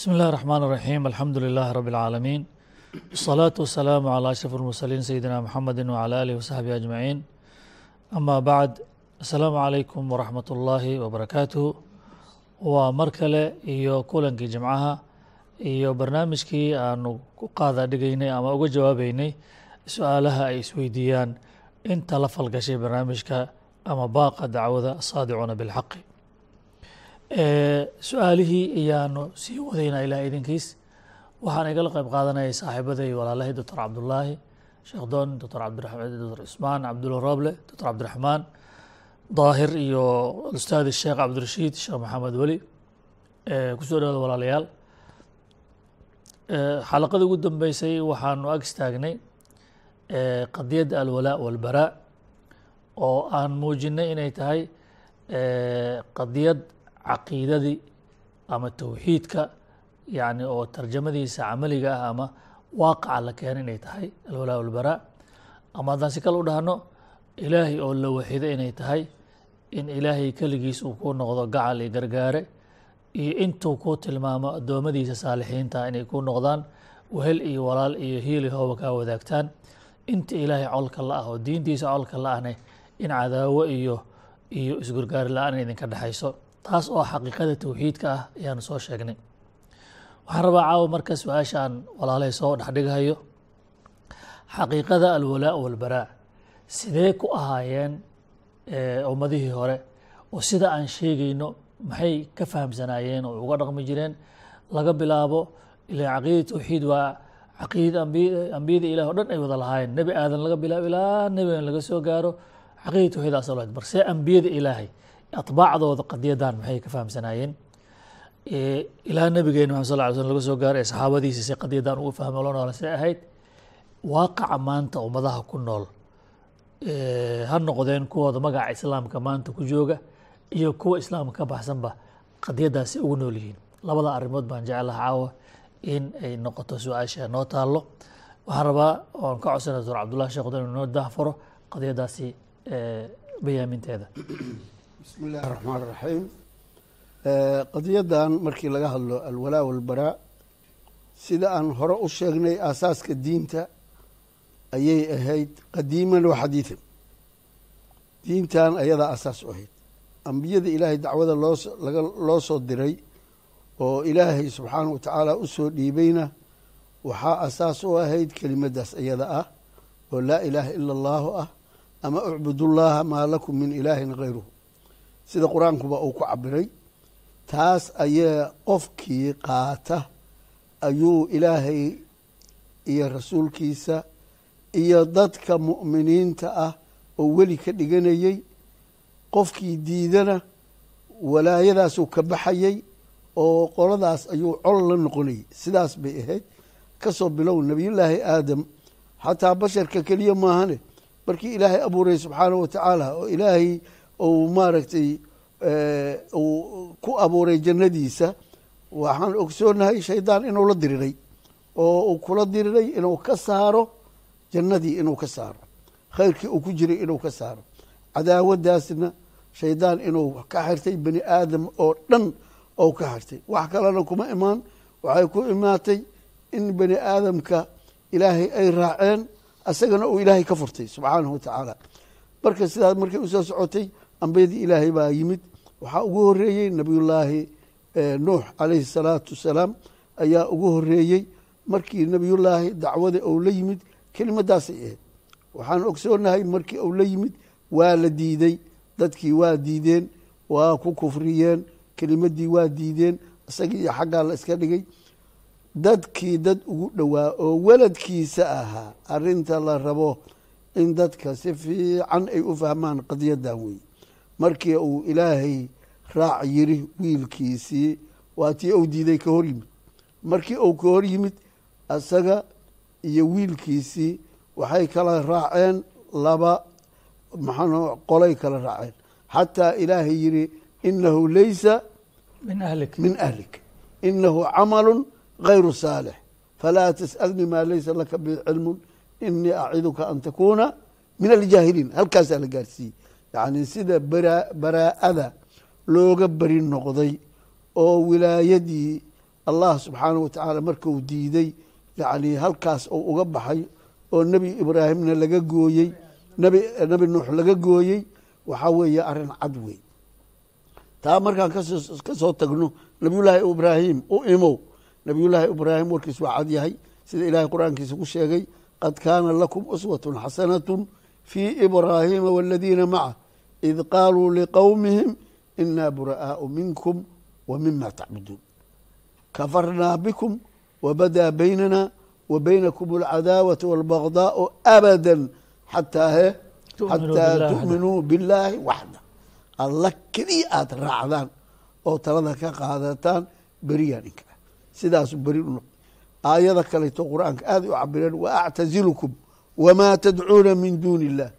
بسم الله الرحمن الرحيم الحمد لله رب العالمين والصلاة والسلام على أشرف المرسلين سيدنا محمد وعلى آله وصحبه أجمعين أما بعد السلام عليكم ورحمة الله وبركاته ومركلة iyo kulankii jimcaha iyo barnaamijkii aanu ku qaada dhigaynay ama uga jawaabeynay su-aalaha ay isweydiiyaan inta la falgashay barnaamijka ama baaqa dacwada asaadicuuna bilxaqi su'aalihii ayaanu sii wadaynaa ilaah idinkiis. Waxaan igala qayb qaadanayay saaxiibaday walaalahay doctor cabdulaahi sheekh doon doctor cabdiraxmaan doctor ismaan cabdulla roble doctor cabdiraxmaan daahir iyo ustaad sheekh cabdirashiid sheekh maxamed weli ku soo dhawada walaalayaal. Xalaqadii ugu dambeysay waxaanu ag istaagnay qadiyadda alwalaa walbaraa oo aan muujinay inay tahay qadiyad caqiidadii ama towxiidka yani oo tarjamadiisa camaliga ah ama waaqaca la keenay inay tahay alwalaa walbaraa ama haddaan si kale u dhahno ilaahay oo la waxido inay tahay in ilaahay keligiis uu ku noqdo gacal iyo gargaare iyo intuu ku tilmaamo addoommadiisa saalixiinta inay ku noqdaan wehel iyo walaal iyo hiili hooba kaa wadaagtaan. Inta ilaahay colka la ah oo diintiisa colka la ahne in cadaawo iyo iyo isgurgaari la'aan idinka dhexayso taas oo xaqiiqada towxiidka ah ayaanu soo sheegnay. Waxaan rabaa caawa marka su'aasha aan walaalahay soo dhexdhigahayo xaqiiqada alwalaa walbaraa. Sidee ku ahaayeen ummadihii hore? Oo sida aan sheegayno maxay ka fahamsanaayeen oo uga dhaqmi jireen? Laga bilaabo ila caqiida towxiid waa caqiida ambiyada ilah o dhan ay wada lahaayeen. Nebi aadan laga bilaabo ilaa nebigan laga soo gaaro caqiida towxiid asal bar see ambiyada ilaahay atbaacdooda qadiyadan maxay ka fahamsanaayeen? Ilaa nabigeena maxamed sal ly slm laga soo gaaro ee saxaabadiisa se qadiyadan ugu fahmo lo noola see ahayd waaqaca maanta ummadaha ku nool ha noqdeen kuwooda magaca islaamka maanta ku jooga iyo kuwa islaamka ka baxsanba qadiyadaasi ugu nool yihiin. Labada arrimood baan jeclaha caawa in ay noqoto su'aasha noo taallo. Waxaan rabaa oon ka codsana doctor cabdullahi sheekh dan noo dahfuro qadiyadaasi bayaaminteeda bismi illahi raxmaan raxiim qadiyadan markii laga hadlo alwalaa walbaraa sida aan hore u sheegnay aasaaska diinta ayay ahayd qadiiman wa xadiidan. Diintan ayadaa asaas u ahayd. Ambiyada ilaahay dacwada looslaga loo soo diray oo ilaahay subxaanahu watacaala u soo dhiibayna waxaa asaas u ahayd kelimadaas iyada ah oo laa ilaaha ila allaahu ah ama ucbudullaha maa lakum min ilaahin hayruhu sida qur'aankuba uu ku cabiray taas ayaa qofkii qaata ayuu ilaahay iyo rasuulkiisa iyo dadka mu'miniinta ah oo weli ka dhiganayey qofkii diidana walaayadaasuu ka baxayey oo qoladaas ayuu col la noqonayay. Sidaas bay ahayd ka soo bilow nebiyullaahi aadam xataa basharka keliya maahane markii ilaahay abuuray subxaanahu watacaala oo ilaahay uu maaragtay uu ku abuuray jannadiisa waxaan ogsoonahay shaydaan inuu la diriray oo uu kula diriray inuu ka saaro jannadii inuu ka saaro khayrkii uu ku jiray inuu ka saaro. Cadaawadaasna shaydaan inuu ka xirtay bani aadam oo dhan ou ka xirtay. Wax kalena kuma imaan waxay ku imaatay in bani aadamka ilaahay ay raaceen asagana uu ilaahay ka furtay subxaanahu watacaala marka sidaas markay u soo socotay ambiyadii ilaahay baa yimid. Waxaa ugu horeeyey nabiyullaahi nuux calayhi salaatu wasalaam ayaa ugu horeeyey markii nabiyullaahi dacwada ou la yimid kelimadaasay ahayd waxaan ogsoonahay markii ou la yimid waa la diiday. Dadkii waa diideen waa ku kufriyeen kelimadii waa diideen isagii iyo xaggaa la iska dhigay. Dadkii dad ugu dhowaa oo weladkiisa ahaa arinta la rabo in dadka si fiican ay u fahmaan qadiyadan wey markii uu ilaahay raac yiri wiilkiisii waa tii uu diiday ka hor yimid. Markii uu ka hor yimid isaga iyo wiilkiisii waxay kala raaceen laba maxaa qolay kala raaceen. Xataa ilaahay yiri inahu laysa min ahlik. min ahlik. Inahu camalu gayru saalix falaa tas'alnii maa laysa laka bi cilmun. Inii aciduka an takuuna min aljaahiliin. Halkaasaa la gaarsiiyey yacni sida bara baraa'ada looga beri noqday oo wilaayadii allah subxaanahu watacaala markuu diiday yacni halkaas uu uga baxay oo nebi ibraahimna laga gooyey nebi nuux laga gooyey waxaa weeye arrin cad wey taa markaan ka soo tagno nabiyullaahi ibraahim u imow nabiyullaahi ibraahim warkiis waa cad yahay sida ilaahay qur'aankiisa ku sheegay qad kaana lakum uswatun xasanatu fii ibraahiima waladiina maca id qaaluu liqowmihim inaa bura'aau minkum wa mima tacbuduun kafarnaa bikum wabadaa baynana wa baynakum alcadaawata walbagdaau abada xataa he xataa tu'minuu billaahi waxda alla keliya aada raacdaan oo talada ka qaadataan beriyaa ninka ah sidaasu beri u noq aayada kaleeto qur'aanka aada u cabireen wa actazilukum wamaa tadcuuna min duuni illah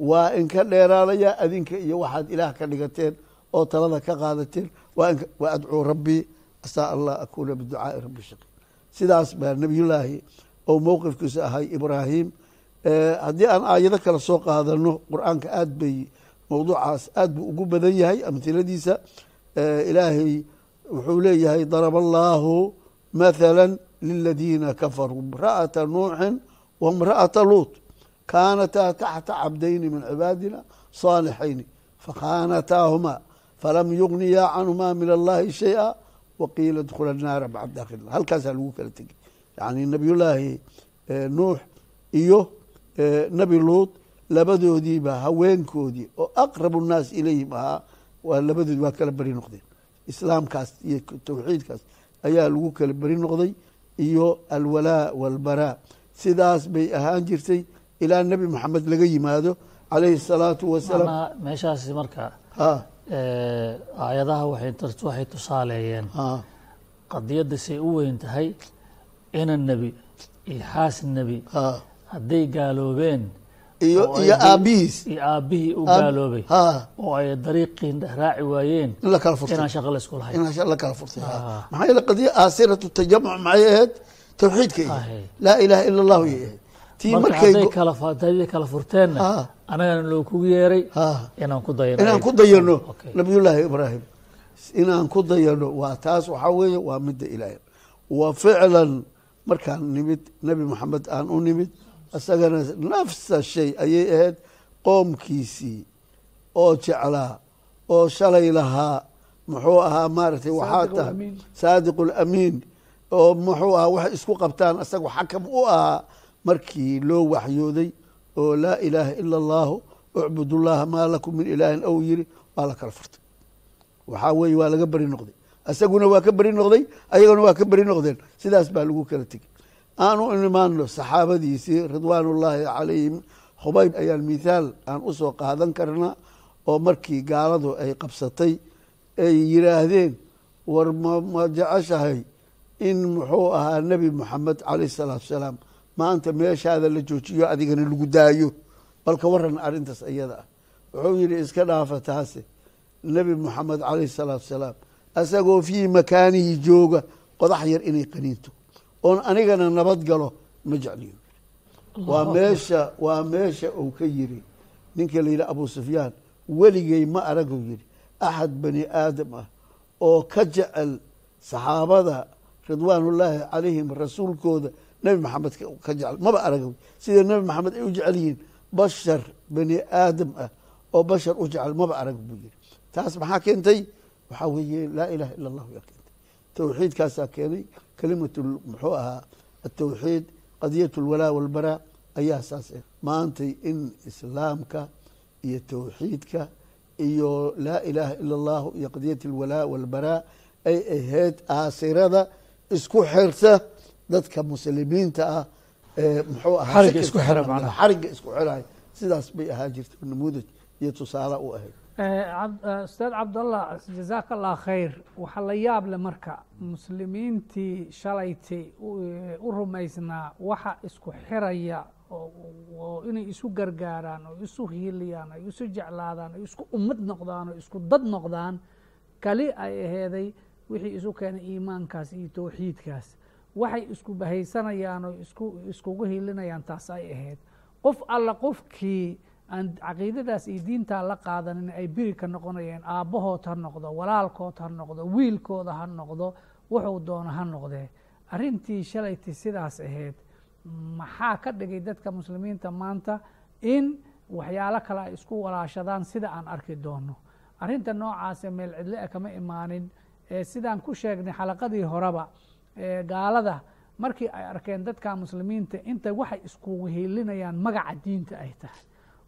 waa inka dheeraanaya adinka iyo waxaad ilaah ka dhigateen oo talada ka qaadateen. Wa adcuu rabbii asaa allah akuuna biducaai rabbi shaqi. Sidaas baa nebiyullaahi oo mowqifkiisa ahay ibraahim. Haddii aan aayado kale soo qaadano qur'aanka aad bay mowduucaas aad buu ugu badan yahay amhiladiisa ilaahay wuxuu leeyahay daraba allaahu mathala liladiina kafaruu imra'ata nuuxin wa imra'ata luut kaanataa taxta cabdayni min cibaadina saalixayni fakhaanataahumaa falam yugniyaa canhumaa min allahi shayئa waqiila dkhula naara bacda dakhil halkaasaa lagu kala tegey yani nabiyullaahi nuux iyo nebi luut labadoodiiba haweenkoodii oo aqrabu nnaas ilayhim ahaa waa labadoodi waa kala beri noqdeen islaamkaas iyo towxiidkaas ayaa lagu kala beri noqday iyo alwalaa walbaraa sidaas bay ahaan jirtay ilaa nebi maxamed laga yimaado calayhi الsalaatu wasalaam. Meeshaas marka ha. aayadaha waxay waxay tusaaleeyeen qadiyadda say u weyn tahay ina nebi iyo xaas nebi ha. hadday gaaloobeen iyo ay iyo iyo aabbihii u gaaloobay oo ay dariiqii raaci waayeen inaan shaqo la isku lahayn. In la kala furtay maxaa yeele qadiya aasiratu tajamuc maxay ahayd? Ah, ahayd. Hey. laa ilaaha ila allahu yay ahayd hadday kala furteenna anagana loo kugu yeeray inaan ku dayano inaan ku dayano nabiyullaahi ibraahim inaan ku dayano waa taas waxaa weeye waa midda ilaahay. Wa ficlan markaan nimid nebi maxamed aan u nimid isagana nafsa shay ayay ahayd qoomkiisii oo jeclaa oo shalay lahaa muxuu ahaa maaragtay waxaa tahay ulamiin. saadiq ulamiin oo muxuu ahaa waxay isku qabtaan isagu xakam u ahaa markii loo waxyooday oo laa ilaaha ila allahu ucbud llaha maa lakum min ilaahin ow yiri waa la kala furtay. Waxaa weeye waa laga beri noqday. Isaguna waa ka beri noqday ayaguna waa ka beri noqdeen. Sidaas baa lagu kala tegey. Aanu imaano saxaabadiisii ridwaanullaahi calayhim khubayb ayaan mithaal aan u soo qaadan karnaa oo markii gaaladu ay qabsatay ay yiraahdeen war ma ma jeceshahay in muxuu ahaa nebi moxamed calayh salaatu salaam maanta meeshaada la joojiyo adigana lagu daayo. Balka waran arrintaas iyada ah. Wuxuu yidhi iska dhaafa taase. Nebi moxamed calayh salaatu salaam asagoo fii makaanihi jooga qodax yar inay qaniinto. Oon anigana nabad galo ma jecliyo. Waa meesha waa meesha uu ka yiri ninka la yidhi abu sufyaan weligay ma araguu yidhi. Axad bani aadam ah oo ka jecel saxaabada ridwaanullaahi calayhim rasuulkooda nebi maxamed ka- jecel. Maba aragow sida nebi maxamed ay u jecel yihiin bashar bani aadam ah oo bashar u jecel maba arag buu yidhi taas maxaa keentay? Waxaa weeye laa ilaha ila allahu yaa keentay towxiidkaasaa keenay. Kelimatu muxuu ahaa atowxiid qadiyat lwalaa walbaraa ayaa saas ah maantay in islaamka iyo towxiidka iyo laa ilaaha ila allahu iyo qadiyat alwalaa walbaraa ay ahayd aasirada isku xirta dadka muslimiinta ah ee muxuu ahaa Xarigga sakirka isku xira xirnaa, macnaha. xarigga isku xiraay sidaas bay ahaa jirta. Namuudaj iyo tusaale u ahayd. Ustaad cabdallah jazaaka allah khayr. Waxaa la yaab leh marka muslimiintii shalayti u- u rumaysnaa waxa isku xiraya oo inay isu gargaaraan oo isu hiiliyaan oo isu jeclaadaan oo isku ummad noqdaan oo isku dad noqdaan kali ay aheeday wixii isu keenay iimaankaas iyo towxiidkaas waxay isku bahaysanayaan oo isku iskugu hiilinayaan taas ay ahayd. Qof alla qofkii aan caqiidadaas iyo diintaa la qaadanin ay biri ka noqonayeen aabbahood ha noqdo walaalkood ha noqdo wiilkooda ha noqdo wuxuu doono ha noqdee arrintii shalaytii sidaas ahayd. Maxaa ka dhigay dadka muslimiinta maanta in waxyaalo kale ay isku walaashadaan sida aan arki doono? Arrinta noocaase meel cidle e kama imaanin sidaan ku sheegnay xalaqadii horeba gaalada. Markii ay arkeen dadka muslimiinta inta waxay iskugu hiilinayaan magaca diinta ay tahay.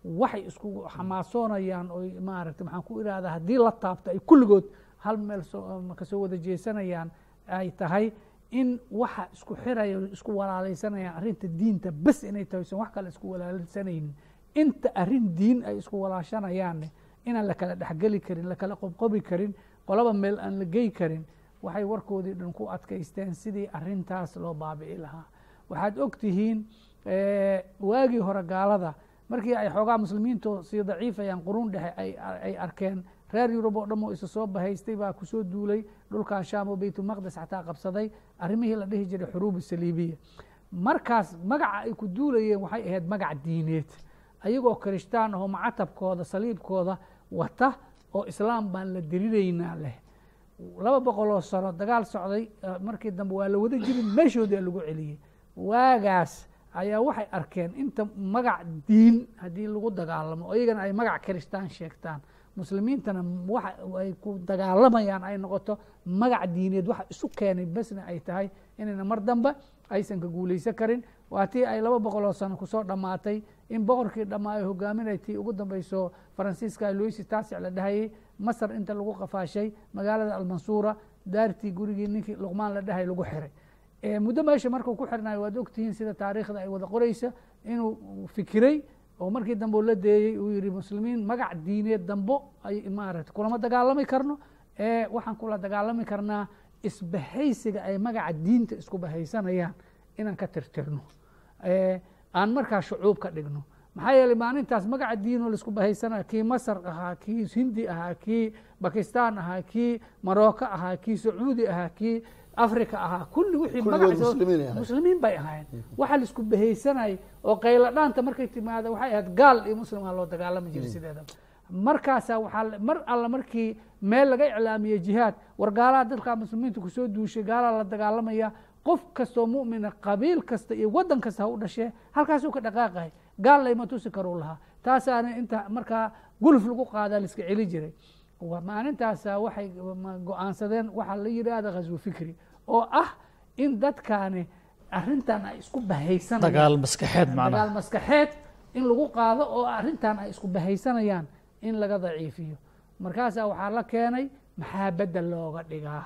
Waxay iskugu xamaasoonayaan oy maaragtay maxaan ku irahdaa haddii la taabto ay kulligood hal meel ka soo wada jeesanayaan ay tahay in waxa isku xiraya isku walaalaysanayaan arrinta diinta bes inay tahay san wax kale isku walaalaysanaynin inta arrin diin ay isku walaashanayaanne inaan la kala dhexgeli karin la kala qobqobi karin qolaba meel aan la gey karin waxay warkoodii dhan ku adkaysteen sidii arrintaas loo baabi'i lahaa. Waxaad og tihiin waagii hore gaalada markii ay xoogaa muslimiintu sii daciifayaan quruun dhexe ay arkeen reer yurub oo dham oo isa soo bahaystay baa ku soo duulay dhulkan shaam oo baytulmaqdes xataa qabsaday arrimihii la dhihi jiray xuruubu saliibiya. Markaas magaca ay ku duulayeen waxay ahayd magac diineed. Ayagoo kirishtaan ahoo macatabkooda saliibkooda wata oo islaam baan la diriraynaa leh laba boqoloo sano dagaal socday markii dambe waa la wada jirin meeshoodaa lagu celiyey waagaas ayaa waxay arkeen inta magac diin haddii lagu dagaalamo iyagana ay magac kirishtaan sheegtaan. Muslimiintana waxa ay ku dagaalamayaan ay noqoto magac diineed. Waxa isu keenay besna ay tahay inayna mar dambe aysan ka guulaysan karin waa tii ay laba boqoloo sano ku soo dhammaatay in boqorkii dhammaayo hogaaminay tii ugu dambeyso faransiiska loisi taasic la dhahayay masar inta lagu qafaashay magaalada almansuura daartii gurigii ninkii luqmaan la dhahay lagu xiray. Muddo meesha markuu ku xirnayo waad ogtihiin sida taariikhda ay wada qoreysa inuu fikiray oo markii dambe la deeyey uu yihi muslimiin magac diineed dambo ay maarata kulama dagaalami karno. Ee waxaan kula dagaalami karnaa isbahaysiga ay magaca diinta isku bahaysanayaan inaan ka tirtirno aan markaa shucuub ka dhigno. Maxaa yeeley maalintaas magaca diinoo la isku bahaysanaya kii masar ahaa kii hindi ahaa kii bakistan ahaa kii marocco ahaa kii sacuudi ahaa kii africa ahaa kulli wixii muslimiin bay ahaayeen. Waxa la isku bahaysanayay oo qaylo dhaanta markay timaada waxay ahayd gaal iyo muslimaa loo dagaalami jiray sideedaba markaasaa waxaa mar alla markii meel laga iclaamiyey jihaad war gaalaha dadka muslimiinta ku soo duushay gaalaa la dagaalamaya qof kastoo mu'mina qabiil kasta iyo waddan kasta ha u dhashee halkaasuu ka dhaqaaqay gaal layma tusi karuu lahaa. Taasaana inta markaa guluf lagu qaadaa laiska celi jiray. Maalintaasa waxay go'aansadeen waxaa la yidhaahda khaswo fikri oo ah in dadkaani arrintan ay isku bahaysanayaan dagaal maskaxeed in lagu qaado oo arrintan ay isku bahaysanayaan in laga daciifiyo. Markaasaa waxaa la keenay maxaa bedel looga dhigaa?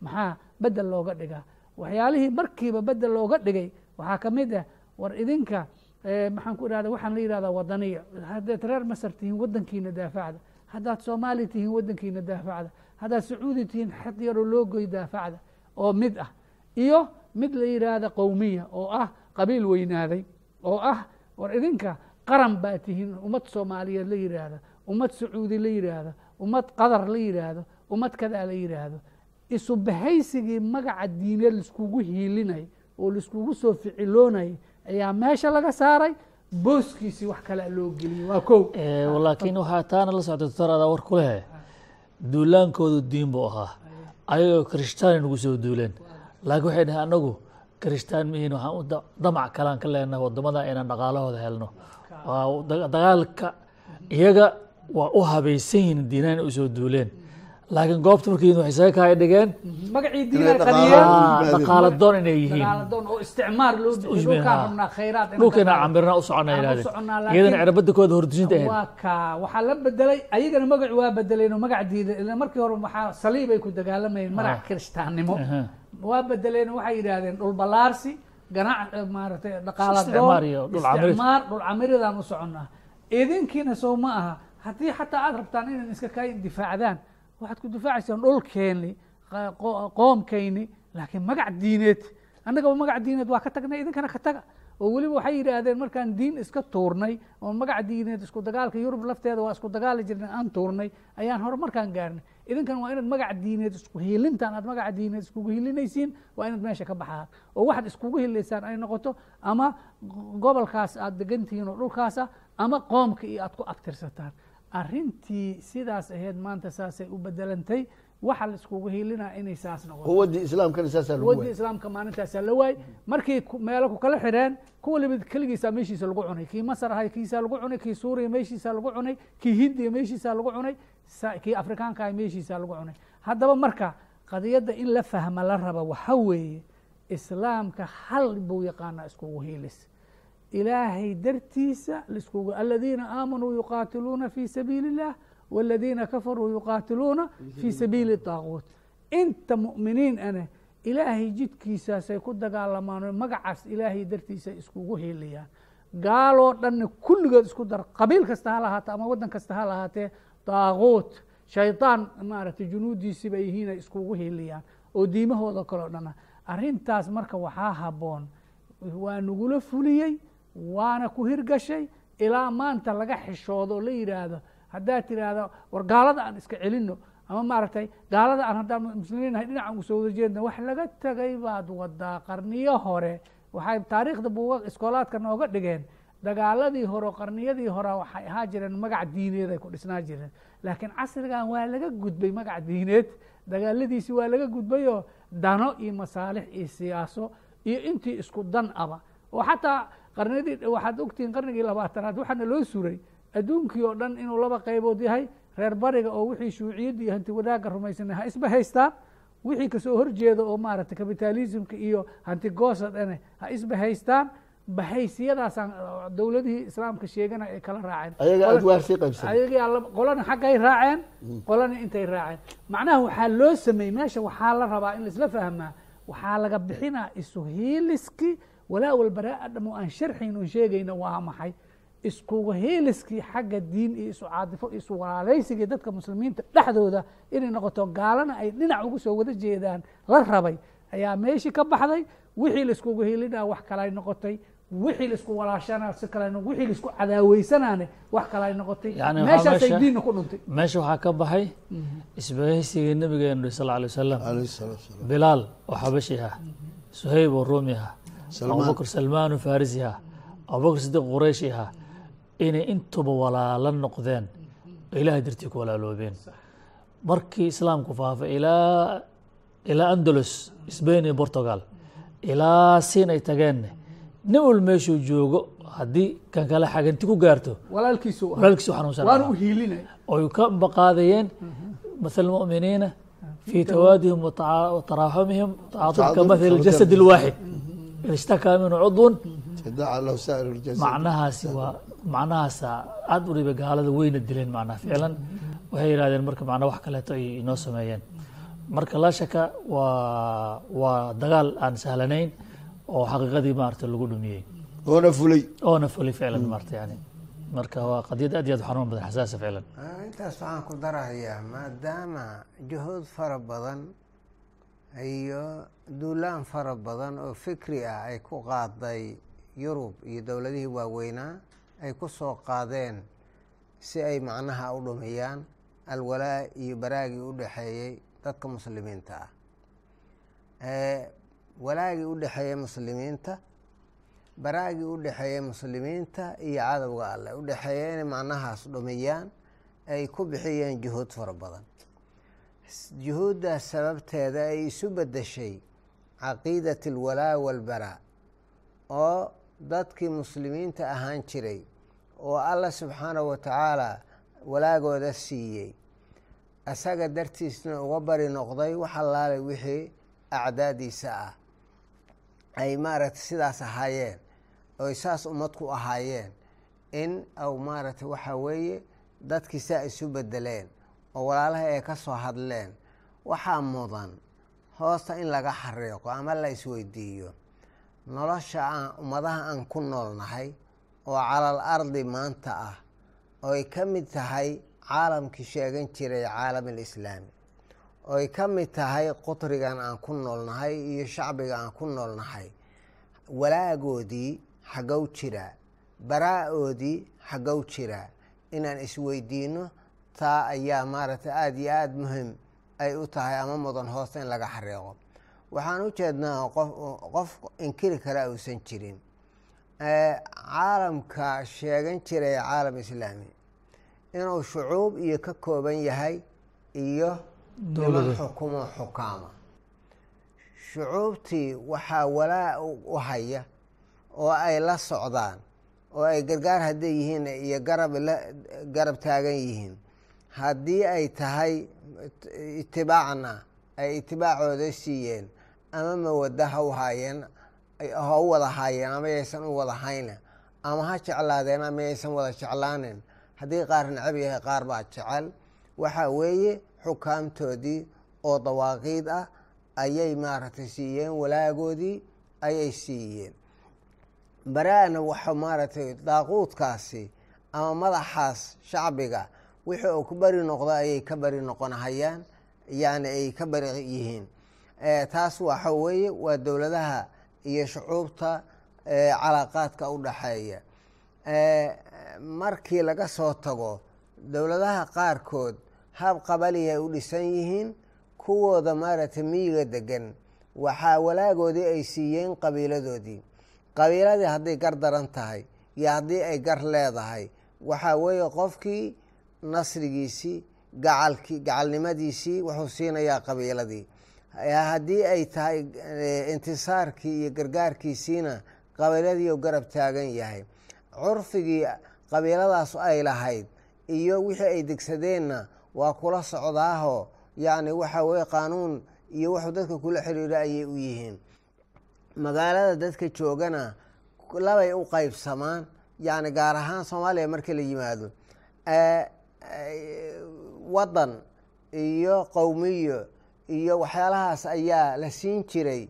Maxaa bedel looga dhigaa waxyaalihii markiiba bedel looga dhigay waxaa ka mid ah war idinka maxaan ku ihahda waxaan la yihahdaa wadaniya haddaad reer masar tihiin waddankiina daafacda. Haddaad soomaali tihiin waddankiina daafacda. Haddaad sacuudi tihiin xad yaroo loo daafacda. Oo mid ah. Iyo mid la yidhaahda qowmiya oo ah qabiil weynaaday oo ah war idinka qaran baa tihiin. Ummad soomaaliyeed la yidhaahda. Ummad sacuudi la yidhaahdo ummad qadar la yidhaahdo. Ummad kadaa la yidhaahdo isu bahaysigii magaca diineed laiskugu hiilinay oo laiskugu soo ficiloonayay ayaa meesha laga saaray. Booskiisii wax kale loo geliyey waa kow. Laakiin waxaa taana la socda doctor adaa war ku lehe duulaankoodu diin buu ahaa. Ayagoo kirishtaani nagu soo duuleen. Laakiin waxay dhahay anagu kirishtaan mihiin waxaan u damac kalaan ka leenahay waddamada inaan dhaqaalahooda helno. Dagaalka iyaga waa u habaysan yihiin diinaan u soo duuleen laakiin goobta markii waxay saga kaay dhigeen dhaqaala doon inay yihiin. Dagaaladoon oo isticmaar loo dhulkaan rabnaa khayraad dhulkeena camirna u socona yidhahdeen iyadana cirbada kooda hordujinta ahayd. Waxaa la bedelay ayagana magacu waa bedeleen oo magac diiday. Ila markii hore waxaa saliibay ku dagaalamayeen magac kiristaannimo waa bedeleen waxay yidhaahdeen dhul balaarsi ganac maaragtay dhaqaaladoon isticmaar dhul camiridaan u soconnaa idinkiina sow ma aha. Haddii xataa aad rabtaan inan iska kaa difaacdaan waxaad ku difaacaysaan dhulkeeni qoomkayni laakiin magac diineed. Annagaba magac diineed waa ka tagnay idinkana ka taga. Oo weliba waxay yidhaahdeen markaan diin iska tuurnay oo magac diineed isku dagaalka yurub lafteeda waa isku dagaali jirnay aan tuurnay ayaan horumarkaan gaarnay. Idinkan waa inaad magac diineed isku hiilintaan aad magaca diineed iskugu hilinaysiin waa inaad meesha ka baxaan. Oo waxaad iskugu hilaysaan ay noqoto ama gobolkaas aad degantihiin oo dhulkaasa ama qoomka iyo aad ku abtirsataan arrintii sidaas ahayd maanta saasay u bedelantay waxa la iskugu hilinaa inay saas noqoto. Quwaddii islaamkana saasaa lagu quwaddii waayay islaamka maalintaasaa la waayey markii ku- meelo ku kala xidheen kuwa limid keligiisaa meeshiisa lagu cunay. Kii masar ahay kiisaa lagu cunay kii suuriya meeshiisaa lagu cunay kii hindiya meeshiisaa lagu cunay kii afrikaanka ahay meeshiisaa lagu cunay. Haddaba marka qadiyadda in la fahma la raba waxa weeye islaamka hal buu yaqaanaa iskugu hiilis ilaahay dartiisa liskugu aladiina aamanuu yuqaatiluuna fi sabiili اllah wاladiina kafaruu yuqaatiluuna fi sabiili طaaguut inta mu'miniin ane ilaahay jidkiisaasay ku dagaalamaan oo magacaas ilaahay dartiisa iskugu hiiliyaan gaaloo dhanna kulligood isku dar qabiil kasta ha lahaatee ama waddan kasta ha lahaatee daaguut shayطaan maaragtay junuudiisiiba yihiin ay iskugu hiiliyaan oo diimahooda kaleo dhana arrintaas marka waxaa habboon waa nagula fuliyey waana ku hirgashay ilaa maanta laga xishoodo oo la yidhaahdo haddaad tidhaahdo war gaalada aan iska celinno ama maaragtay gaalada aan haddaan muslimiin nahay dhinacan ugu soo wada jeedno wax laga tegay baad wadaa qarniyo hore. Waxay taariikhda buuga iskoolaadka nooga dhigeen dagaaladii hore qarniyadii hore waxay ahaa jireen magac diineed ay ku dhisnaa jireen. Laakiin casrigan waa laga gudbay magac diineed dagaaladiisi waa laga gudbayoo dano iyo masaalix iyo siyaaso iyo intii isku dan aba. Oo xataa qarniyadii waxaad ogtihiin qarnigii labaatanaad waxaana loo suray adduunkii oo dhan inuu laba qaybood yahay reer bariga oo wixii shuuciyadda iyo hanti wadaagga rumaysanay ha isba haystaan wixii ka soo horjeeda oo maaragtay kapitalismka iyo hanti goosad ane ha isba haystaan. Bahaysiyadaasaan dowladihii islaamka sheegana ay kala raaceen. Qolana xaggay raaceen qolana intay raaceen. Macnaha waxaa loo sameeyey meesha waxaa la rabaa in laisla fahmaa waxaa laga bixinaa isu hiiliskii walaa walbaraa dhamo aan sharxayn oon sheegayna waa maxay. Iskugu hiiliskii xagga diin iyo isu caadifo iyo isu walaalaysigii dadka muslimiinta dhexdooda inay noqoto gaalana ay dhinac ugu soo wada jeedaan la rabay ayaa meeshii ka baxday. Wixii laiskugu hiilinaa wax kale ay noqotay. Wixii la isku walaashanaa si kale wixii la isku cadaaweysanaane wax kale ay noqotay. Meeshaasay meesha- diinna ku dhuntay. meesha waxaa ka baxay isbahaysigii nabigeenu sal lla alay wasalam bilaal oo xabashi ah suhayb oo ruumi ah abubakr salmaanu farisi ha abubakr sidiq qurayshi ha inay intuba walaala noqdeen ilaahay dartii ku walaaloobeen. Markii islaamku faafay ilaa ilaa andalus sbain iyo bortugal ilaa siin ay tageenne nin wal meeshuu joogo haddii kan kale xaganti ku gaarto walaalkiisu xanuunsanoy ka baqaadayeen maal muminiina fii tawaadihim wa taraaxumihim tacaatufka jasad lwaaxid inishtakaa minhu cudwun macnahaasi waa macnahaasa aad uriba gaalada weyna dileen macnaha ficlan. Waxay yihahdeen marka macnaa wax kaleeto ay inoo sameeyeen. Marka laa shaka waa waa dagaal aan sahlanayn oo xaqiiqadii maarata lagu dhumiyey. Oona fulay. Oona fulay ficlan maarata yani marka waa qadiyad aad iyo aad xanuun badan xasaasa ficlan. Ah, intaas waxaan ku darahayaa maadaama juhuud fara badan iyo duulaan fara badan oo fikri ah ay ku qaaday yurub iyo dowladihii waaweynaa ay ku soo qaadeen si ay macnaha u dhumiyaan alwalaa iyo baraagii u dhexeeyey dadka muslimiinta ah. Walaagii u dhexeeyey muslimiinta baraagii u dhexeeyey muslimiinta iyo cadowga alleh u dhexeeya inay macnahaas dhumiyaan ay ku bixiyeen juhuud fara badan Juhuuddaas sababteeda ay isu beddeshay caqiidat alwalaa walbaraa oo dadkii muslimiinta ahaan jiray oo allah subxaanahu wa tacaala walaagooda siiyey. Asaga dartiisna uga bari noqday wax allaalay wixii acdaadiisa ah. Ay maaragtay sidaas ahaayeen oy saas ummad ku ahaayeen in au maaragtay waxaa weeye dadkii saa isu bedeleen oo walaalaha ay ka soo hadleen waxaa mudan hoosta in laga xariiqo ama la isweydiiyo. Nolosha ummadaha aan ku noolnahay oo calal ardi maanta ah ooy ka mid tahay caalamkii sheegan jiray caalam alislaami ooy ka mid tahay qutrigan aan ku noolnahay iyo shacbiga aan ku noolnahay. Walaagoodii xagow jiraa baraa-oodii xagow jiraa inaan isweydiino taa ayaa maaragtay aada iyo aada muhiim ay u tahay ama mudan hoosta in laga xariiqo waxaan u jeednaa qof qof inkiri kara uusan jirin. Caalamka sheegan jiray caalam islaami inuu shucuub iyo ka kooban yahay iyo niman xukumo xukaama. Shucuubtii waxaa walaa u haya oo ay la socdaan oo ay gargaar hadday yihiin iyo garab garab taagan yihiin haddii ay tahay itibaacna ay itibaacooda siiyeen ama mawada ha u haayeen ha u wada haayeen ama yaysan u wada hayne ama ha jeclaadeen ama yaysan wada jeclaanen haddii qaar necab yahay qaar baa jecel waxa weeye xukaamtoodii oo dawaaqiid ah ayay maaragtay siiyeen walaagoodii ayay siiyeen. Bara-na waxa maaragtay daaquudkaasi ama madaxaas shacbiga wixii uu ku beri noqdo ayay ka beri noqonahayaan yani ay ka beri yihiin. Taas waxa weeye waa dowladaha iyo shucuubta calaaqaadka u dhaxeeya. Markii laga soo tago dowladaha qaarkood hab qabali ay u dhisan yihiin kuwooda maaragtay miyiga degan waxaa walaagoodii ay siiyeen qabiiladoodii. Qabiiladii hadday gar daran tahay iyo haddii ay gar leedahay waxaa weeye qofkii nasrigiisii gacalki gacalnimadiisii wuxuu siinayaa qabiiladii. Haddii ay tahay intisaarkii iyo gargaarkiisiina qabiiladii u garab taagan yahay curfigii qabiiladaas ay lahayd iyo wixii ay degsadeenna waa kula socdaaho yacni waxa weye qaanuun iyo wuxuu dadka kula xiriiro ayay u yihiin. Magaalada dadka joogana labay u qaybsamaan yacni gaar ahaan soomaaliya markii la yimaado waddan iyo qowmiyo iyo waxyaalahaas ayaa la siin jiray.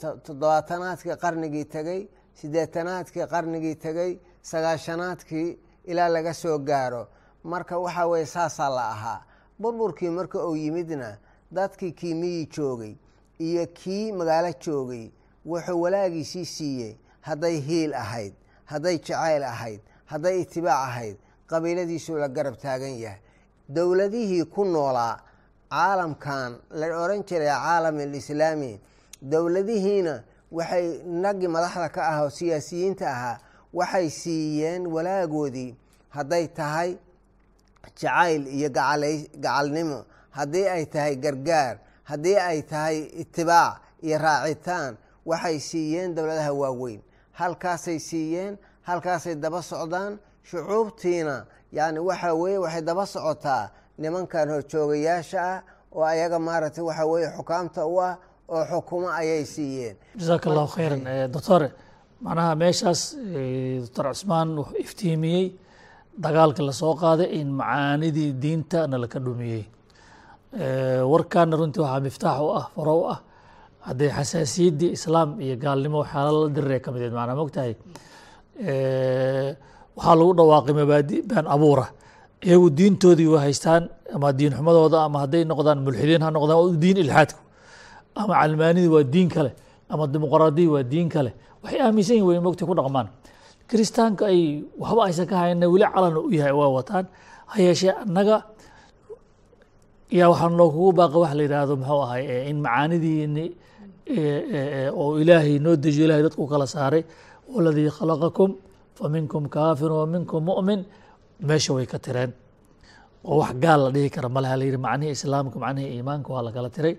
Toddobaatanaadkii qarnigii tegey siddeetanaadkii qarnigii tegey sagaashanaadkii ilaa laga soo gaaro. Marka waxaa weye saasaa la ahaa. Burburkii marka uu yimidna dadkii kii miyi joogay iyo kii magaalo joogay wuxuu walaagiisii siiyey. Hadday hiil ahayd hadday jacayl ahayd hadday itibaac ahayd qabiiladiisuu la garab taagan yahay. Dowladihii ku noolaa caalamkan la odhan jiray caalam alislaami. Dowladihiina waxay nagii madaxda ka ah oo siyaasiyiinta ahaa waxay siiyeen walaagoodii hadday tahay jacayl iyo gacalnimo. Haddii ay tahay gargaar. Haddii ay tahay itibaac iyo raacitaan waxay siiyeen dowladaha waaweyn. Halkaasay siiyeen halkaasay daba socdaan shucuubtiina yani waxa weye waxay daba socotaa nimankan horjoogayaasha ah oo ayaga maaragtay waxa weye xukaamta u ah oo xukumo ayay siiyeen. Jasaaka allahu khayran doctore macnaha meeshaas doctor cusmaan wuxuu iftiimiyey dagaalka la soo qaaday in macaanidii diinta na dhumiyey. Warkaana runtii waxaa miftaax u ah faro u ah hadday xasaasiyaddii islaam iyo gaalnimo waxyaala la diriree ka mideed macnaa mogtahay waxaa lagu dhawaaqay mabaadi been abuura. Iyagu diintoodii waa haystaan ama diin xumadooda ama hadday noqdaan mulxidiin ha noqdaan diin ilxaadku. Ama calmaanidii waa diin kale ama dimuqraadiyii waa diin kale. Waxay aaminsan yihiin way mogta ku dhaqmaan. Kiristaanka ay waxba aysan ka hayna weli calan u yahay waa wataan. Ha yeeshee annaga yaa waxaa noo kugu baaqa waxa la yidhaahdo muxuu ahay in macaanidiini oo ilaahay noo dejiyo ilahay dadku kala saaray. Waladii khalaqakum fa minkum kaafir wa minkum mu'min meesha way ka tireen. oo wax gaal la dhihi kara malaha la yidhi macnihii islaamka macnihii iimaanka waa lakala tiray.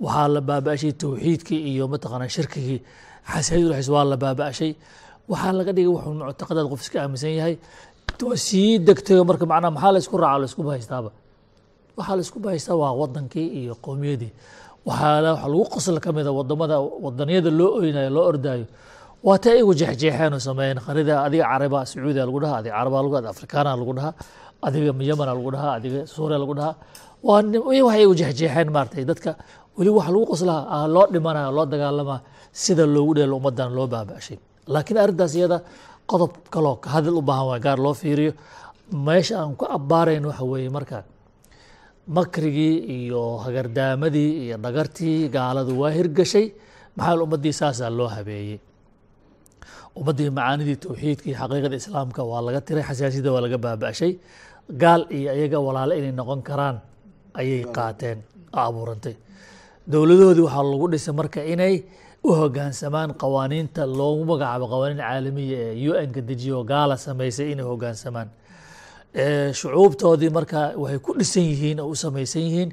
Waxaa la baaba-ashay towxiidkii iyo mataqaana shirkigii. Xasaadulaxis waa la baaba-ashay. Waxaa laga dhigay wuxuu muctaqadaad qof iska aaminsan yahay. Sii degtayo marka macnaha maxaa la isku raaca la isku bahaystaaba waxaa la bahaystaa waa wadankii iyo qowmiyadii. Waxaa waxa lagu qosla ka mida waddamada wadaniyada loo oynayo loo ordaayo waa ta iyagu jeexjeexeen oo sameeyeen qarida adiga caraba sacuudiya lagu dhahaa adiga caraba lagu dhaha afrikaana lagu dhahaa adiga yamana lagu dhahaa adiga suuriya lagu dhahaa waa wax iyagu jeexjeexeen maaragtay dadka weli waxa lagu qoslaa loo dhimanaya loo dagaalamaa sida loogu dheelo ummadan loo baaba-ashay laakiin arrintaas iyada qodob kaloo ka hadal u baahan waay gaar loo fiiriyo. Meesha aan ku abbaarayn waxa weeye marka makrigii iyo hagardaamadii iyo dhagartii gaaladu waa hirgashay maxaa ummaddii saasaa loo habeeyey ummaddii macaanidii towxiidka iyo xaqiiqada islaamka waa laga tiray xasaasiyada waa laga baaba-ashay gaal iyo iyaga walaalo inay noqon karaan ayay qaateen abuurantay dowladahoodii waxaa lagu dhisay marka inay u hogaansamaan qawaaniinta loogu magacaabo qawaaniin caalamiya ee u n ka dejiyo gaala samaysay inay hogaansamaan. Shucuubtoodii marka waxay ku dhisan yihiin oo u samaysan yihiin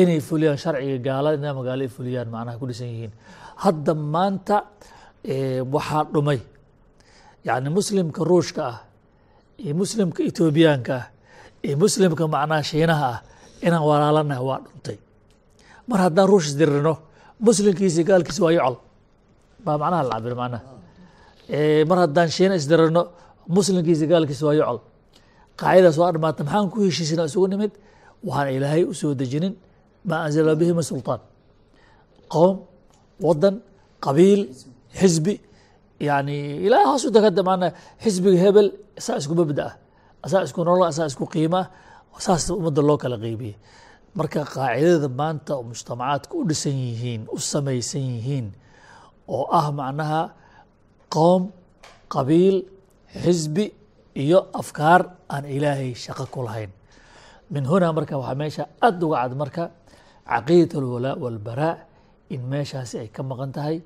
inay fuliyaan sharciga gaalada inaa magaalo ay fuliyaan macnaha ku dhisan yihiin. Hadda maanta waxaa dhumay yacni muslimka ruushka ah iyo muslimka etoobiyaanka ah iyo muslimka macnaha shiinaha ah inaan walaalanaha waa dhuntay. Mar haddaan ruush isdirirno muslimkiisi gaalkiisi waa yocol. Baa macnaha la cabir macnaha. Mar haddaan shiina isdirirno muslimkiisi gaalkiisi waa yocol. Qaacidaas waa dhamaata maxaan ku heshiisina isugu nimid? Waxaan ilaahay u dejinin. Maa anzala bihi min sulطaan qowm wadan qabiil xisbi yani ilaa hoos u dagada maana xisbiga hebel saa isku mabda ah asaa isku nolol asaa isku qiima ah saas ummadda loo kala qeybiyey marka qaacidada maanta mujtamacaadka u dhisan yihiin u samaysan yihiin oo ah macnaha qowm qabiil xisbi iyo afkaar aan ilaahay shaqo ku min hunaa marka waxaa meesha aad uga cad marka caqiidat alwalaa walbaraa in meeshaasi ay ka maqan tahay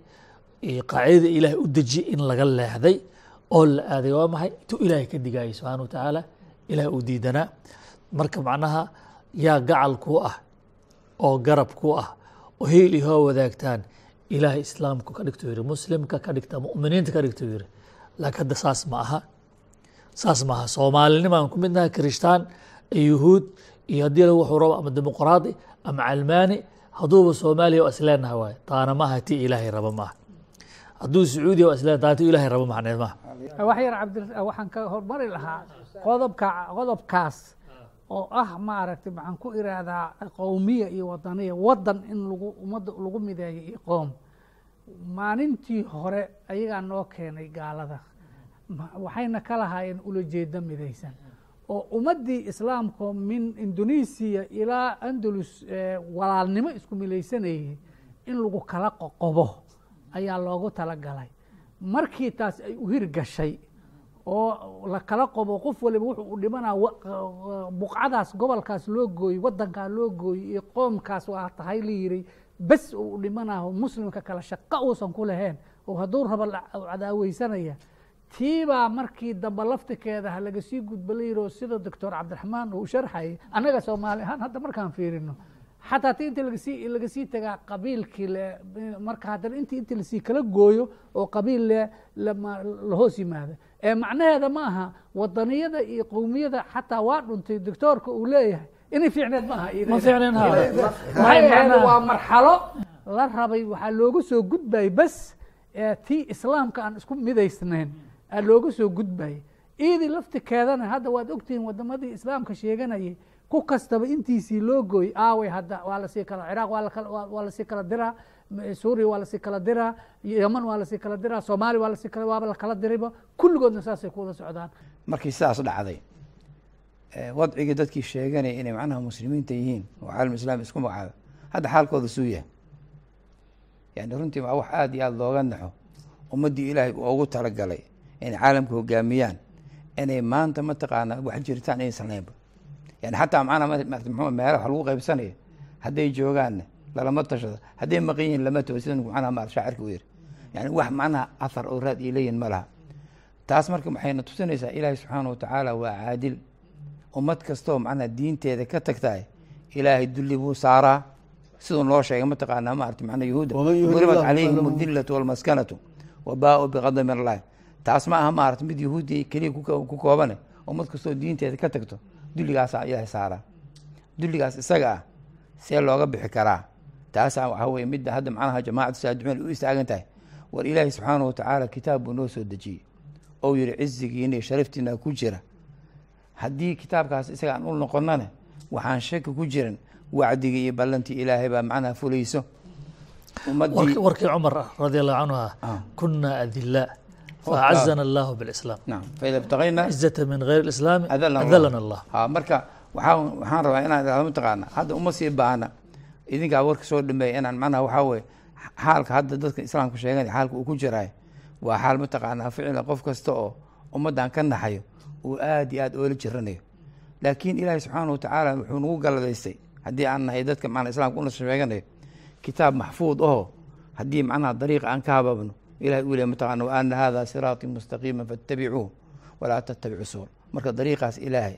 qaacidada ilaahay u dejiye in laga leexday oo la aaday waa maxay? Intuu ilaahay ka digayay subxaana wa tacaala ilahay uu diidanaa. Marka macnaha yaa gacal kuu ah oo garab kuu ah oo hiil ihoo wadaagtaan ilaahay islaamku ka dhigto yiri muslimka ka dhigta mu'miniinta ka dhigto yiri laakiin hadda saas ma aha. Saas ma aha. Soomaalinimaan ku midnaha kirishtaan yuhuud iyo haddii lagu xuro ama dimuqraadi ama calmaani hadduuba soomaaliya waa isleenaha waay taana maaha ti ilaahay raba maaha hadduu sacuudiya waa ilaahay raba macneed maaha wax yar cabdi waxaan ka hormari lahaa qodobka qodobkaas oo ah maaragtay maxaan ku iraahdaa qowmiya iyo wadaniya wadan in lagu ummadda lagu mideeyo iyo qoom. Maalintii hore ayagaa noo keenay gaalada. Waxayna ka lahaayeen ulajeedo midaysan. Oo ummaddii islaamka min indonesiya ilaa andalus walaalnimo isku milaysanayay in lagu kala qoqobo ayaa loogu talagalay. Markii taas ay u hirgashay oo la kala qobo qof waliba wuxuu u dhimanaa buqcadaas gobolkaas loo gooyey wadankaa loo gooyey iyo qoomkaas waa tahay la yiri bes uu u dhimanaho muslimka kale shaqo uusan ku lahayn oo hadduu rabo cadaaweysanaya tiibaa markii dambe laftikeeda ha laga sii gudba la yiro sida doctor cabdiraxmaan uu sharxayay annaga soomaali ahaan hadda markaan fiirino xataa ti inta lagasii lagasii tagaa qabiilkii le marka haddana inti inti la sii kala gooyo oo qabiil le la hoos yimaada. Ee macnaheeda ma aha wadaniyada iyo qowmiyada xataa waa dhuntay doctoorka uu leeyahay. Inay fiicneed ma aha ma fiicneen ha maxay waa marxalo. La rabay waxaa looga soo gudbayay bes tii islaamka aan isku midaysnayn. Aa looga soo gudbayay iidii laftikeedana hadda waad ogtihiin wadamadii islaamka sheeganayay ku kastaba intiisii loo gooyey aaway hadda waa la sii kala ciraaq waa la sii kala diraa suuriya waa la sii kala diraa yeman waa la sii kala diraa soomaaliya waa la sii waaba lakala dirayba. Kulligoodna saasay ku wada socdaan. Markii sidaas dhacday wadcigii dadkii sheeganaya inay macnaha muslimiinta yihiin oo caalam islaami isku magacaaba hadda xaalkooda suu yahay. Yani runtii waa wax aada iyo aada looga naxo. Ummaddii ilaahay uu ugu talagalay inay caalamka hogaamiyaan inay maanta mataqaanaa wax jiritaan inaysan lahaynba yani xataa macnaha mxu meelaha wax lagu qaybsanaya hadday joogaanna lalama tashado hadday maqan yihiin lama tago sida macnaha ma shaacirka u yiri yani wax macnaha athar oo raad ay leeyihiin ma laha taas marka waxayna tusinaysaa ilaahay subxaana wa tacaala waa caadil ummad kastoo macnaha diinteeda ka tagtahay ilaahay dulli buu saaraa siduu noo sheegay mataqaanaa maarata macnaa yahuuda duribat calayhim adillatu walmaskanatu wa baa-u biqadami min allahi taas ma aha maarata mid yahuudi keliya ku koobane ummad kastoo diinteeda ka tagto dulligaasaa ilaahay saaraa. Dulligaas isaga ah see looga bixi karaa. Taasaa waxaa weye midda hadda macnaha jamaacatu saadixiin u istaagan tahay war ilaahay subxaana wa tacaala kitaab buu noo soo dejiyey. Ou yihi cizigiina iyo sharaftiina ku jira. Haddii kitaabkaas isaga aan u noqonana waxaan shaki ku jiran wacdigii iyo ballantii ilaahay baa macnaha fulayso. Warkii cumar radi allahu canhu ah. Kuna adilaa faacazana allahu biاlislaam naam faida ibtaqayna cizata min gayr islaami Adalana Allah. ha marka waxaa waxaan rabaa inaan idhahdo mataqaana hadda uma sii baahna idinkaa warka soo dhameeya inaan macnaha waxaa weye xaalka hadda dadka islaamka sheeganaya xaalka uu ku jiraay waa xaal mataqaanaa ficila qof kasta oo ummaddan ka naxayo uu aad iyo aad oola jiranayo laakiin ilaahay subxaana wa tacaala wuxuu nagu galladaystay haddii aan nahay dadka macnaa islaamka una sheeganayo kitaab maxfuud aho haddii macnaha dariiqa aan ka hababno ilahay uu leey mataqaana wa ana hada siraatii mustaqiima fattabicuuh walaa tattabicu suul marka dariiqaas ilaahay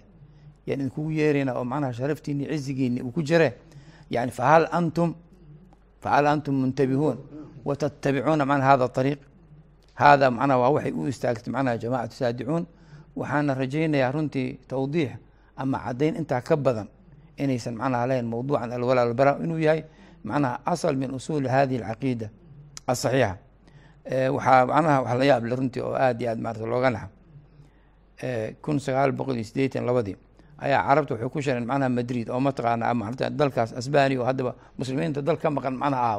yaan idinkugu yeerayna oo macnaha sharaftiini cizigiini uu ku jire yani fahal antum fahal antum muntabihuun watatabicuuna macnaha hada ariiq hada macnaha waa waxay u istaagtay macnaha jamaacatu saadicuun waxaana rajaynayaa runtii tawdiix ama caddayn intaa ka badan inaysan macnaha lahayn mawduucan alwala albara inuu yahay macnaha asal min usuuli hadihi alcaqiida asaxiixa waxaa macnaha wax la yaab le runtii oo aad iyo aad maarata looga naxo kun sagaal boqol iyo sideetan labadii ayaa carabta waxay ku shireen macnaha madrid oo mataqaana maarata dalkaas asbaniya oo haddaba muslimiinta dal ka maqan macnaha ah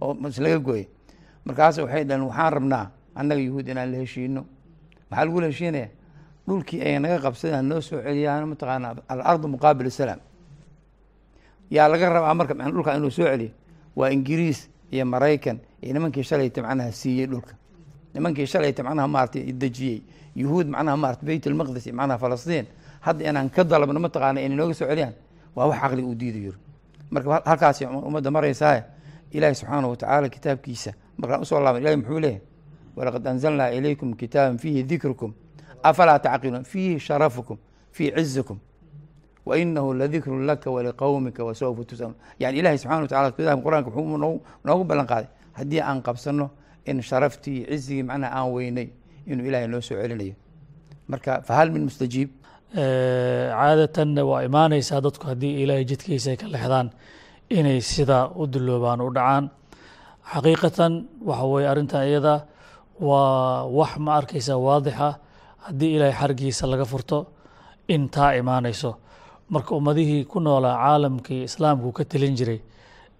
oo laga gooyay. Markaas waxay dhaheen waxaan rabnaa annaga yuhuud inaan la heshiino. Maxaa lagula heshiinaya? Dhulkii ay naga qabsadaan noo soo celiyaan mataqaana alardu muqaabil salaam. Yaa laga rabaa marka dhulka inuu soo celiyo? Waa ingiriis iyo maraykan iyo nimankii shalayta macnaha siiyey dhulka. Nimankii shalayta macnaha maarata dejiyey. Yuhuud macnaha maarata beyt almaqdis iyo macnaha falastiin. Hadda inaan ka dalabno mataqaana inay nooga soo celiyaan? Waa wax caqli uu diido yiri marka halkaasi ummadda maraysaaye ilaahi subxaanahu watacaala kitaabkiisa markaan u soo laaban ilahi muxuu leeyahy walaqad anzalnaa ilaykum kitaaban fiihi dikrukum afalaa tacqiluun? Fiihi sharafukum fii cizikum wa inahu ladikrun laka waliqowmika wasawfa tusaluun yani ilahi subxana wa tacala qur'aanka wuxuu noo noogu ballan qaaday haddii aan qabsano in sharaftii cizigii macnaha aan weynay inuu ilahay noo soo celinayo marka fahal min mustajiib caadatanna waa imaanaysaa dadku haddii ilaahay jidkiisa ka lexdaan inay sidaa u duloobaan u dhacaan xaqiiqatan waxa weye arrintan iyada waa wax ma arkaysa waadixa haddii ilaahay xargiisa laga furto in taa imaanayso marka ummadihii ku noolaa caalamkii islaamku ka telin jiray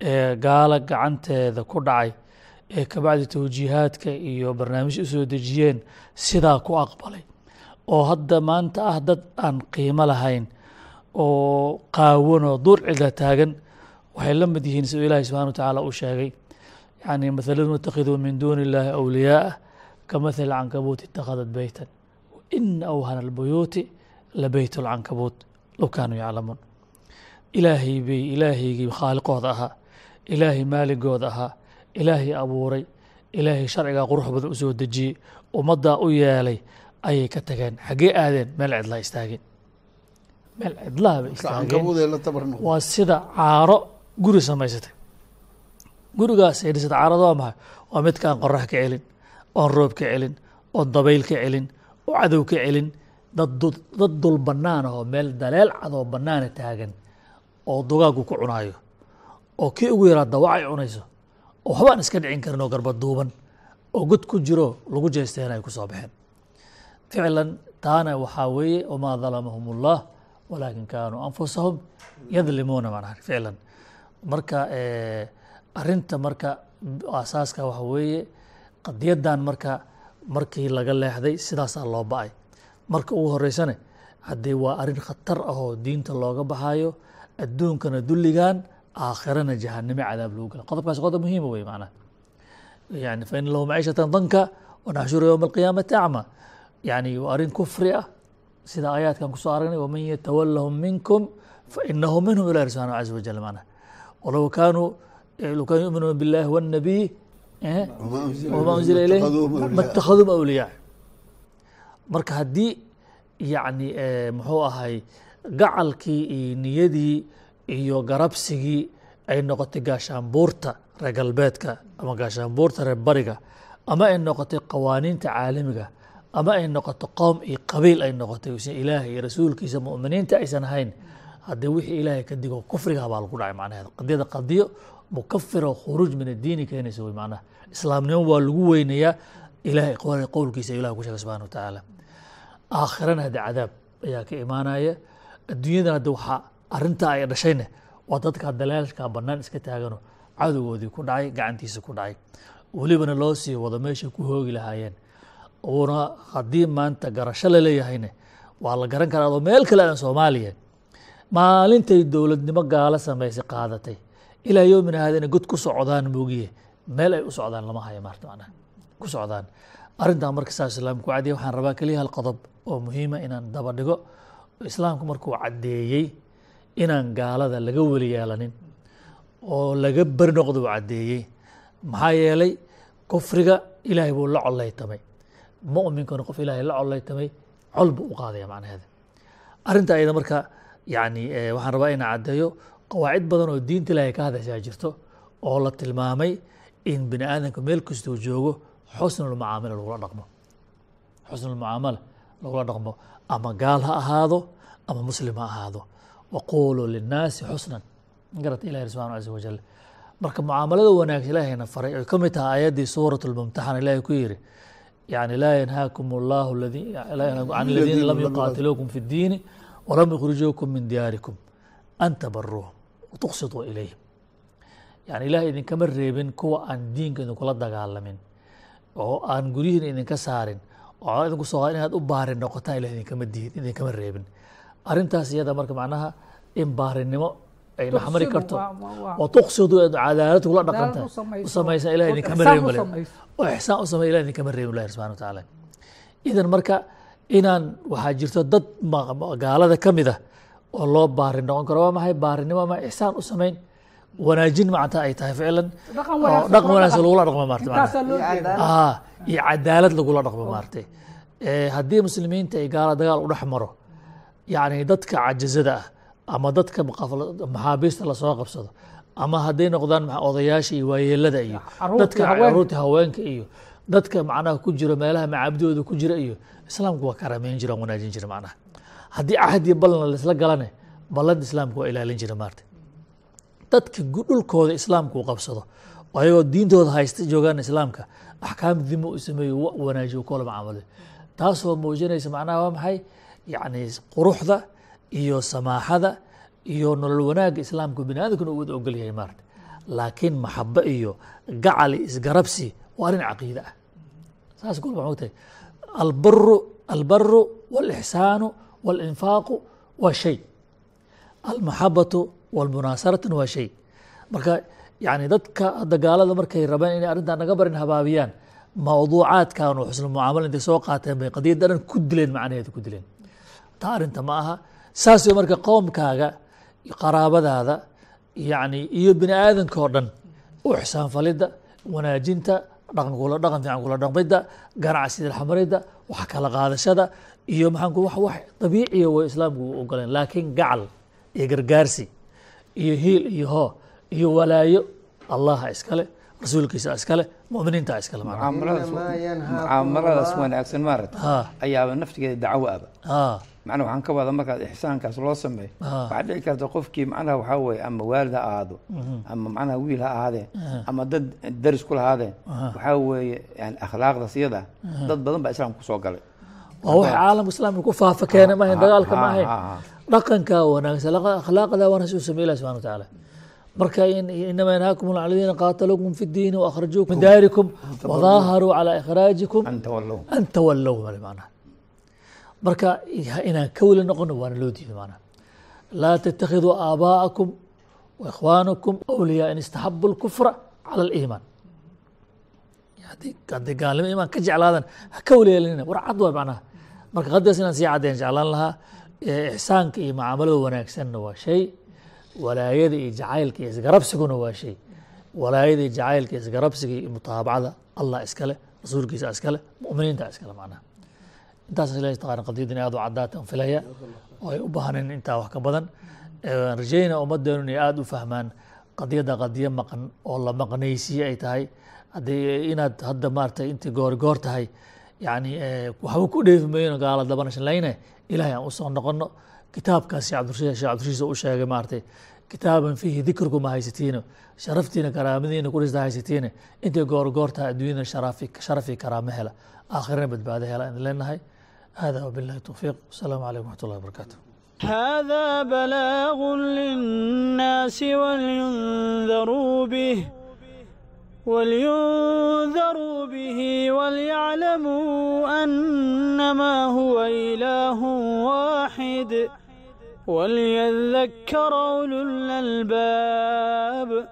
ee gaalo gacanteeda ku dhacay ee kabacdi tawjiihaadka iyo barnaamij u soo dejiyeen sidaa ku aqbalay. Oo hadda maanta ah dad aan qiimo lahayn oo qaawanoo duur cida taagan waxay la mid yihiin siduu ilaahi subxana wa tacaala uu sheegay. Yani mathaladu ittakhiduu min duuni illaahi awliyaaa ka mathali cankabuut itakhadat beytan ina awhana albuyuuti la lcankabuut low kaanuu yaclamuun ilaahay bay ilaahaygii khaaliqooda ahaa ilaahay maaligooda ahaa ilaahay abuuray ilaahay sharcigaa qurux badan u soo dejiyey ummaddaa u yeelay ayay ka tageen xaggee aadeen meel cidlaa istaageen meel cidlaha bay istaageen waa sida caaro guri samaysatay gurigaas ay dhisata caarada waa maxay waa midkaan qorax ka celin oon roob ka celin oon dabayl ka celin oo cadow ka celin dad dul bannaan ahoo meel daleel cadoo bannaana taagan oo dugaagu ku cunaayo oo kii ugu yaraa dawac ay cunayso oo waxbaan iska dhicin karin oo garba duuban oo god ku jiro lagu jeesteen ay ku baxeen. Ficlan taana waxaa weeye wamaa dalamahum ullah walaakin kaanuu anfusahum yadlimuuna macnaha ficlan. Marka arinta marka asaaska waxa weeye qadiyaddan marka markii laga leexday sidaasaa loo ba'ay marka ugu horeysane haddee waa arrin khatar ah oo diinta looga baxayo adduunkana dulligan aakhirana jahaname cadaab lagu gala qodobkaas qodob muhiima wey macnaha yani fa ina lahu maciishatan danka wanaxshuru yowma alqiyaamati acma yani waa arrin kufri ah sida aayaadkan kusoo aragnay waman yatawalahum minkum fainahu minhum ilahi subxana caza wajal macnaha walow kaanuu low kaanuu yuminuuna biاllahi wالnabiy wma unzila ilayh ma اtakhadum awliyaa marka haddii yani muxuu ahay gacalkii iyo niyadii iyo garabsigii ay noqotay gaashaanbuurta reer galbeedka ama gaashaanbuurta reer bariga ama ay noqotay qawaaniinta caalamiga ama ay noqoto qoom iyo qabiil ay noqotay. Usan ilaahay iyo rasuulkiisa muminiinta aysan ahayn haddii wixii ilaahay ka digo kufriga baa lagu dhacay macnaheeda qadiyada qadiyo mukafira khuruuj min addiini keenaysa wey macnaha. Islaamnimo waa lagu weynayaa ilahay qowlkiisa ilah ku sheegay subxana wa tacaala aakhirana hadde cadaab ayaa ka imaanaya. Adduunyadan hadde waxaa arrintaa ay dhashayne waa dadka daleelka bannaan iska taagano. Cadowgoodii ku dhacay gacantiisa ku dhacay. Welibana loo sii wado meeshay ku hoogi lahaayeen. Uuna haddii maanta garasho laleeyahayne waa la garan karaa adoo meel kale aan soomaaliya. Maalintay dowladnimo gaalo samaysay qaadatay. Ilaa yowmina haada inay god ku socdaan moogiye. Meel ay u socdaan lama hayo maarta macnaha. Ku socdaan. Arrintan marka saa islaamku caddeeyey waxaan rabaa keliya hal qodob oo muhiima inaan daba dhigo islaamku markuu caddeeyey inaan gaalada laga weli yeelanin oo laga beri noqdo uu caddeeyey maxaa yeelay kufriga ilaahay buu la collaytamay. Mu'minkuna qof ilaahay la collaytamay col buu u qaadaya macnaheeda. Arrinta ayada marka yani waxaan rabaa inaan caddeeyo qawaacid badan oo diinta ilaahay ka hadashaa jirto oo la tilmaamay in bini aadamka meel kastuu joogo xusnulmucaamala lagula dhaqmo. Xusnulmucaamala lagula dhaqmo ama gaal ha ahaado ama muslim ha ahaado. Waquuluu linnaasi xusnan. Garata ilahi subxana casa wajal marka mucaamalada wanaagsan ilaahayna faray oy ka mid tahay aayaddii suurat lmumtaxana ilaahay ku yidhi yani laa yanhaakum allahu can aladiina lam yuqaatiluukum fi اddiini walam yukhrijuukum min diyaarikum an tabaruuhum watuqsiduu ilayhim. Yani ilahay idinkama reebin kuwa aan diinka idinkula dagaalamin oo aan guryihiin idinka saarin oo idinku soo inaad u baarin noqotaan ilah idinkama diid idinkama reebin. Arrintaas iyada marka macnaha in baarinimo ay naxmari karto oo tuqsidu cadaalad kula dhaqanta u samaysan ilah idinkama reebin oo ixsaan u samay ilah idinkama reebin ilahi subxana wa tacaala idan marka inaan waxaa jirto dad gaalada ka mid ah oo loo baarin noqon karo waa maxay? Baarinimo ama ixsaan u samayn wanaajin macanta ay tahay ficlan. Oo dhaqan wanaagsan lagula dhaqmo maarta iyo cadaalad lagula dhaqmo maartay haddii muslimiinta ay gaala dagaal u dhex maro yacni dadka cajazada ah ama dadka maxaabiista la soo qabsado ama hadday noqdaan odayaasha iyo waayeelada iyo dadka carruurta haweenka iyo dadka macnaha ku jiro meelaha macaabidooda ku jira iyo islaamku waa karameyn jira wanaajin jira macnaha. Haddii cahd iyo ballan laisla galane ballanta islaamku waa ilaalin jira maarta dadka dhulkooda islaamku u qabsado oo ayagoo diintooda haysta joogaan islaamka axkaam dimo u sameeyo wanaajiyo kula macaamalo taasoo muujinaysa macnaha waa maxay? Yacni quruxda iyo samaaxada iyo nolol wanaagga islaamku bini aadamkuna uu wada ogol yahay maarata laakiin maxabo iyo gacali isgarabsi waa arrin caqiide ah. Saas kul waxuu tahay albaru albaru wاlixsaanu wاlinfaaqu waa shay. Almaxabatu wاlmunaasaratuna waa shay marka yani dadka hadda gaalada markay rabeen inay arrintaa naga barin habaabiyaan mawduucaadkan oo xusnu mucaamala intay soo qaateen bay qadiyadda dhan ku dileen macnaheeda ku dileen taa arrinta ma aha saas wey marka qoomkaaga qaraabadaada yani iyo bini aadanka oo dhan u ixsaan falidda wanaajinta dhaqan kula dhaqan fiican kula dhaqmidda ganacsiga xamaridda wax kala qaadashada iyo maxaan wax wax dabiiciya way islaamku u ogoleen laakiin gacal iyo gargaarsi iyo hiil iyo hoo iyo walaayo. Allaha iskale rasuulkiisa iskale muminiinta iskale mucaamaladaas wanaagsan maarata ayaaba naftigeeda dacwo aba. Macnaa waxaan ka wada markaad ixsaankaas loo sameeyo. Waxaa dhici karta qofkii macnaha waxaa weye ama waalid ha ahaado ama macnaha wiil ha ahaadeen ama dad daris ku lahaadeen waxaa weeye yani akhlaaqdaas iyada dad badan baa islaamka ku soo galay. Waa wax caalamka islaamka ku faafa keena maahayn dagaalka ma ahayn dhaqanka wanaagsan. Akhlaaqda wanaagsan u sameya ilah subana watacaala marka inama yanhaakum aladiina qaatalukum fi diini waakhrajuu min daarikum wadaaharuu calaa ikhraajikum an tawallow mana marka inaan ka weli noqono waana loo diiday mana laa tattakhiduu aabaa'akum waikhwaanukum awliyaa in istaxabu lkufra cala aliimaan. Hadday gaalnimo imaan ka jeclaadan ha ka weli yeelanina war cad waay macnaha. Marka haddaas inaan sii caddayn jeclaan lahaa ixsaanka iyo mucaamalada wanaagsanna waa shay. Walaayada iyo jacaylka iyo isgarabsiguna waa shay. Walaayada iyo jacaylka iyo isgarabsiga iyo mutaabacada allah iskale rasuulkiisa iskale muminiinta iskale macnaha. Intaas ilahi taqaana qadiyaddan aad u caddaata an filaya oo ay u baahneen intaa wax ka badan. Rajayna ummaddeenu inay aada u fahmaan qadiyadda qadiyo maqan oo la maqnaysiye ay tahay. Haddii inaad hadda maaratay intii goor goor tahay yani eh, waxba ku dheefi mayno gaala dabanashalayne ilahay aan u soo noqono kitaabkaas shee cabdirasiis u sheegay maarata kitaaban fiihi dikrkuma haysatiine sharaftiina karaamadiina kurista haysatiine intay goor goortaha adduunyada sharafi karaamo hela. Aakhirana badbaado hela aan leenahay. Hada wabilahi towfiiq wasalaamu calaykum waxat ullahi barakaatu hada balaagu linnaasi walyundaruu bih ولينذروا به وليعلموا أنما هو إله واحد وليذكر أولو الألباب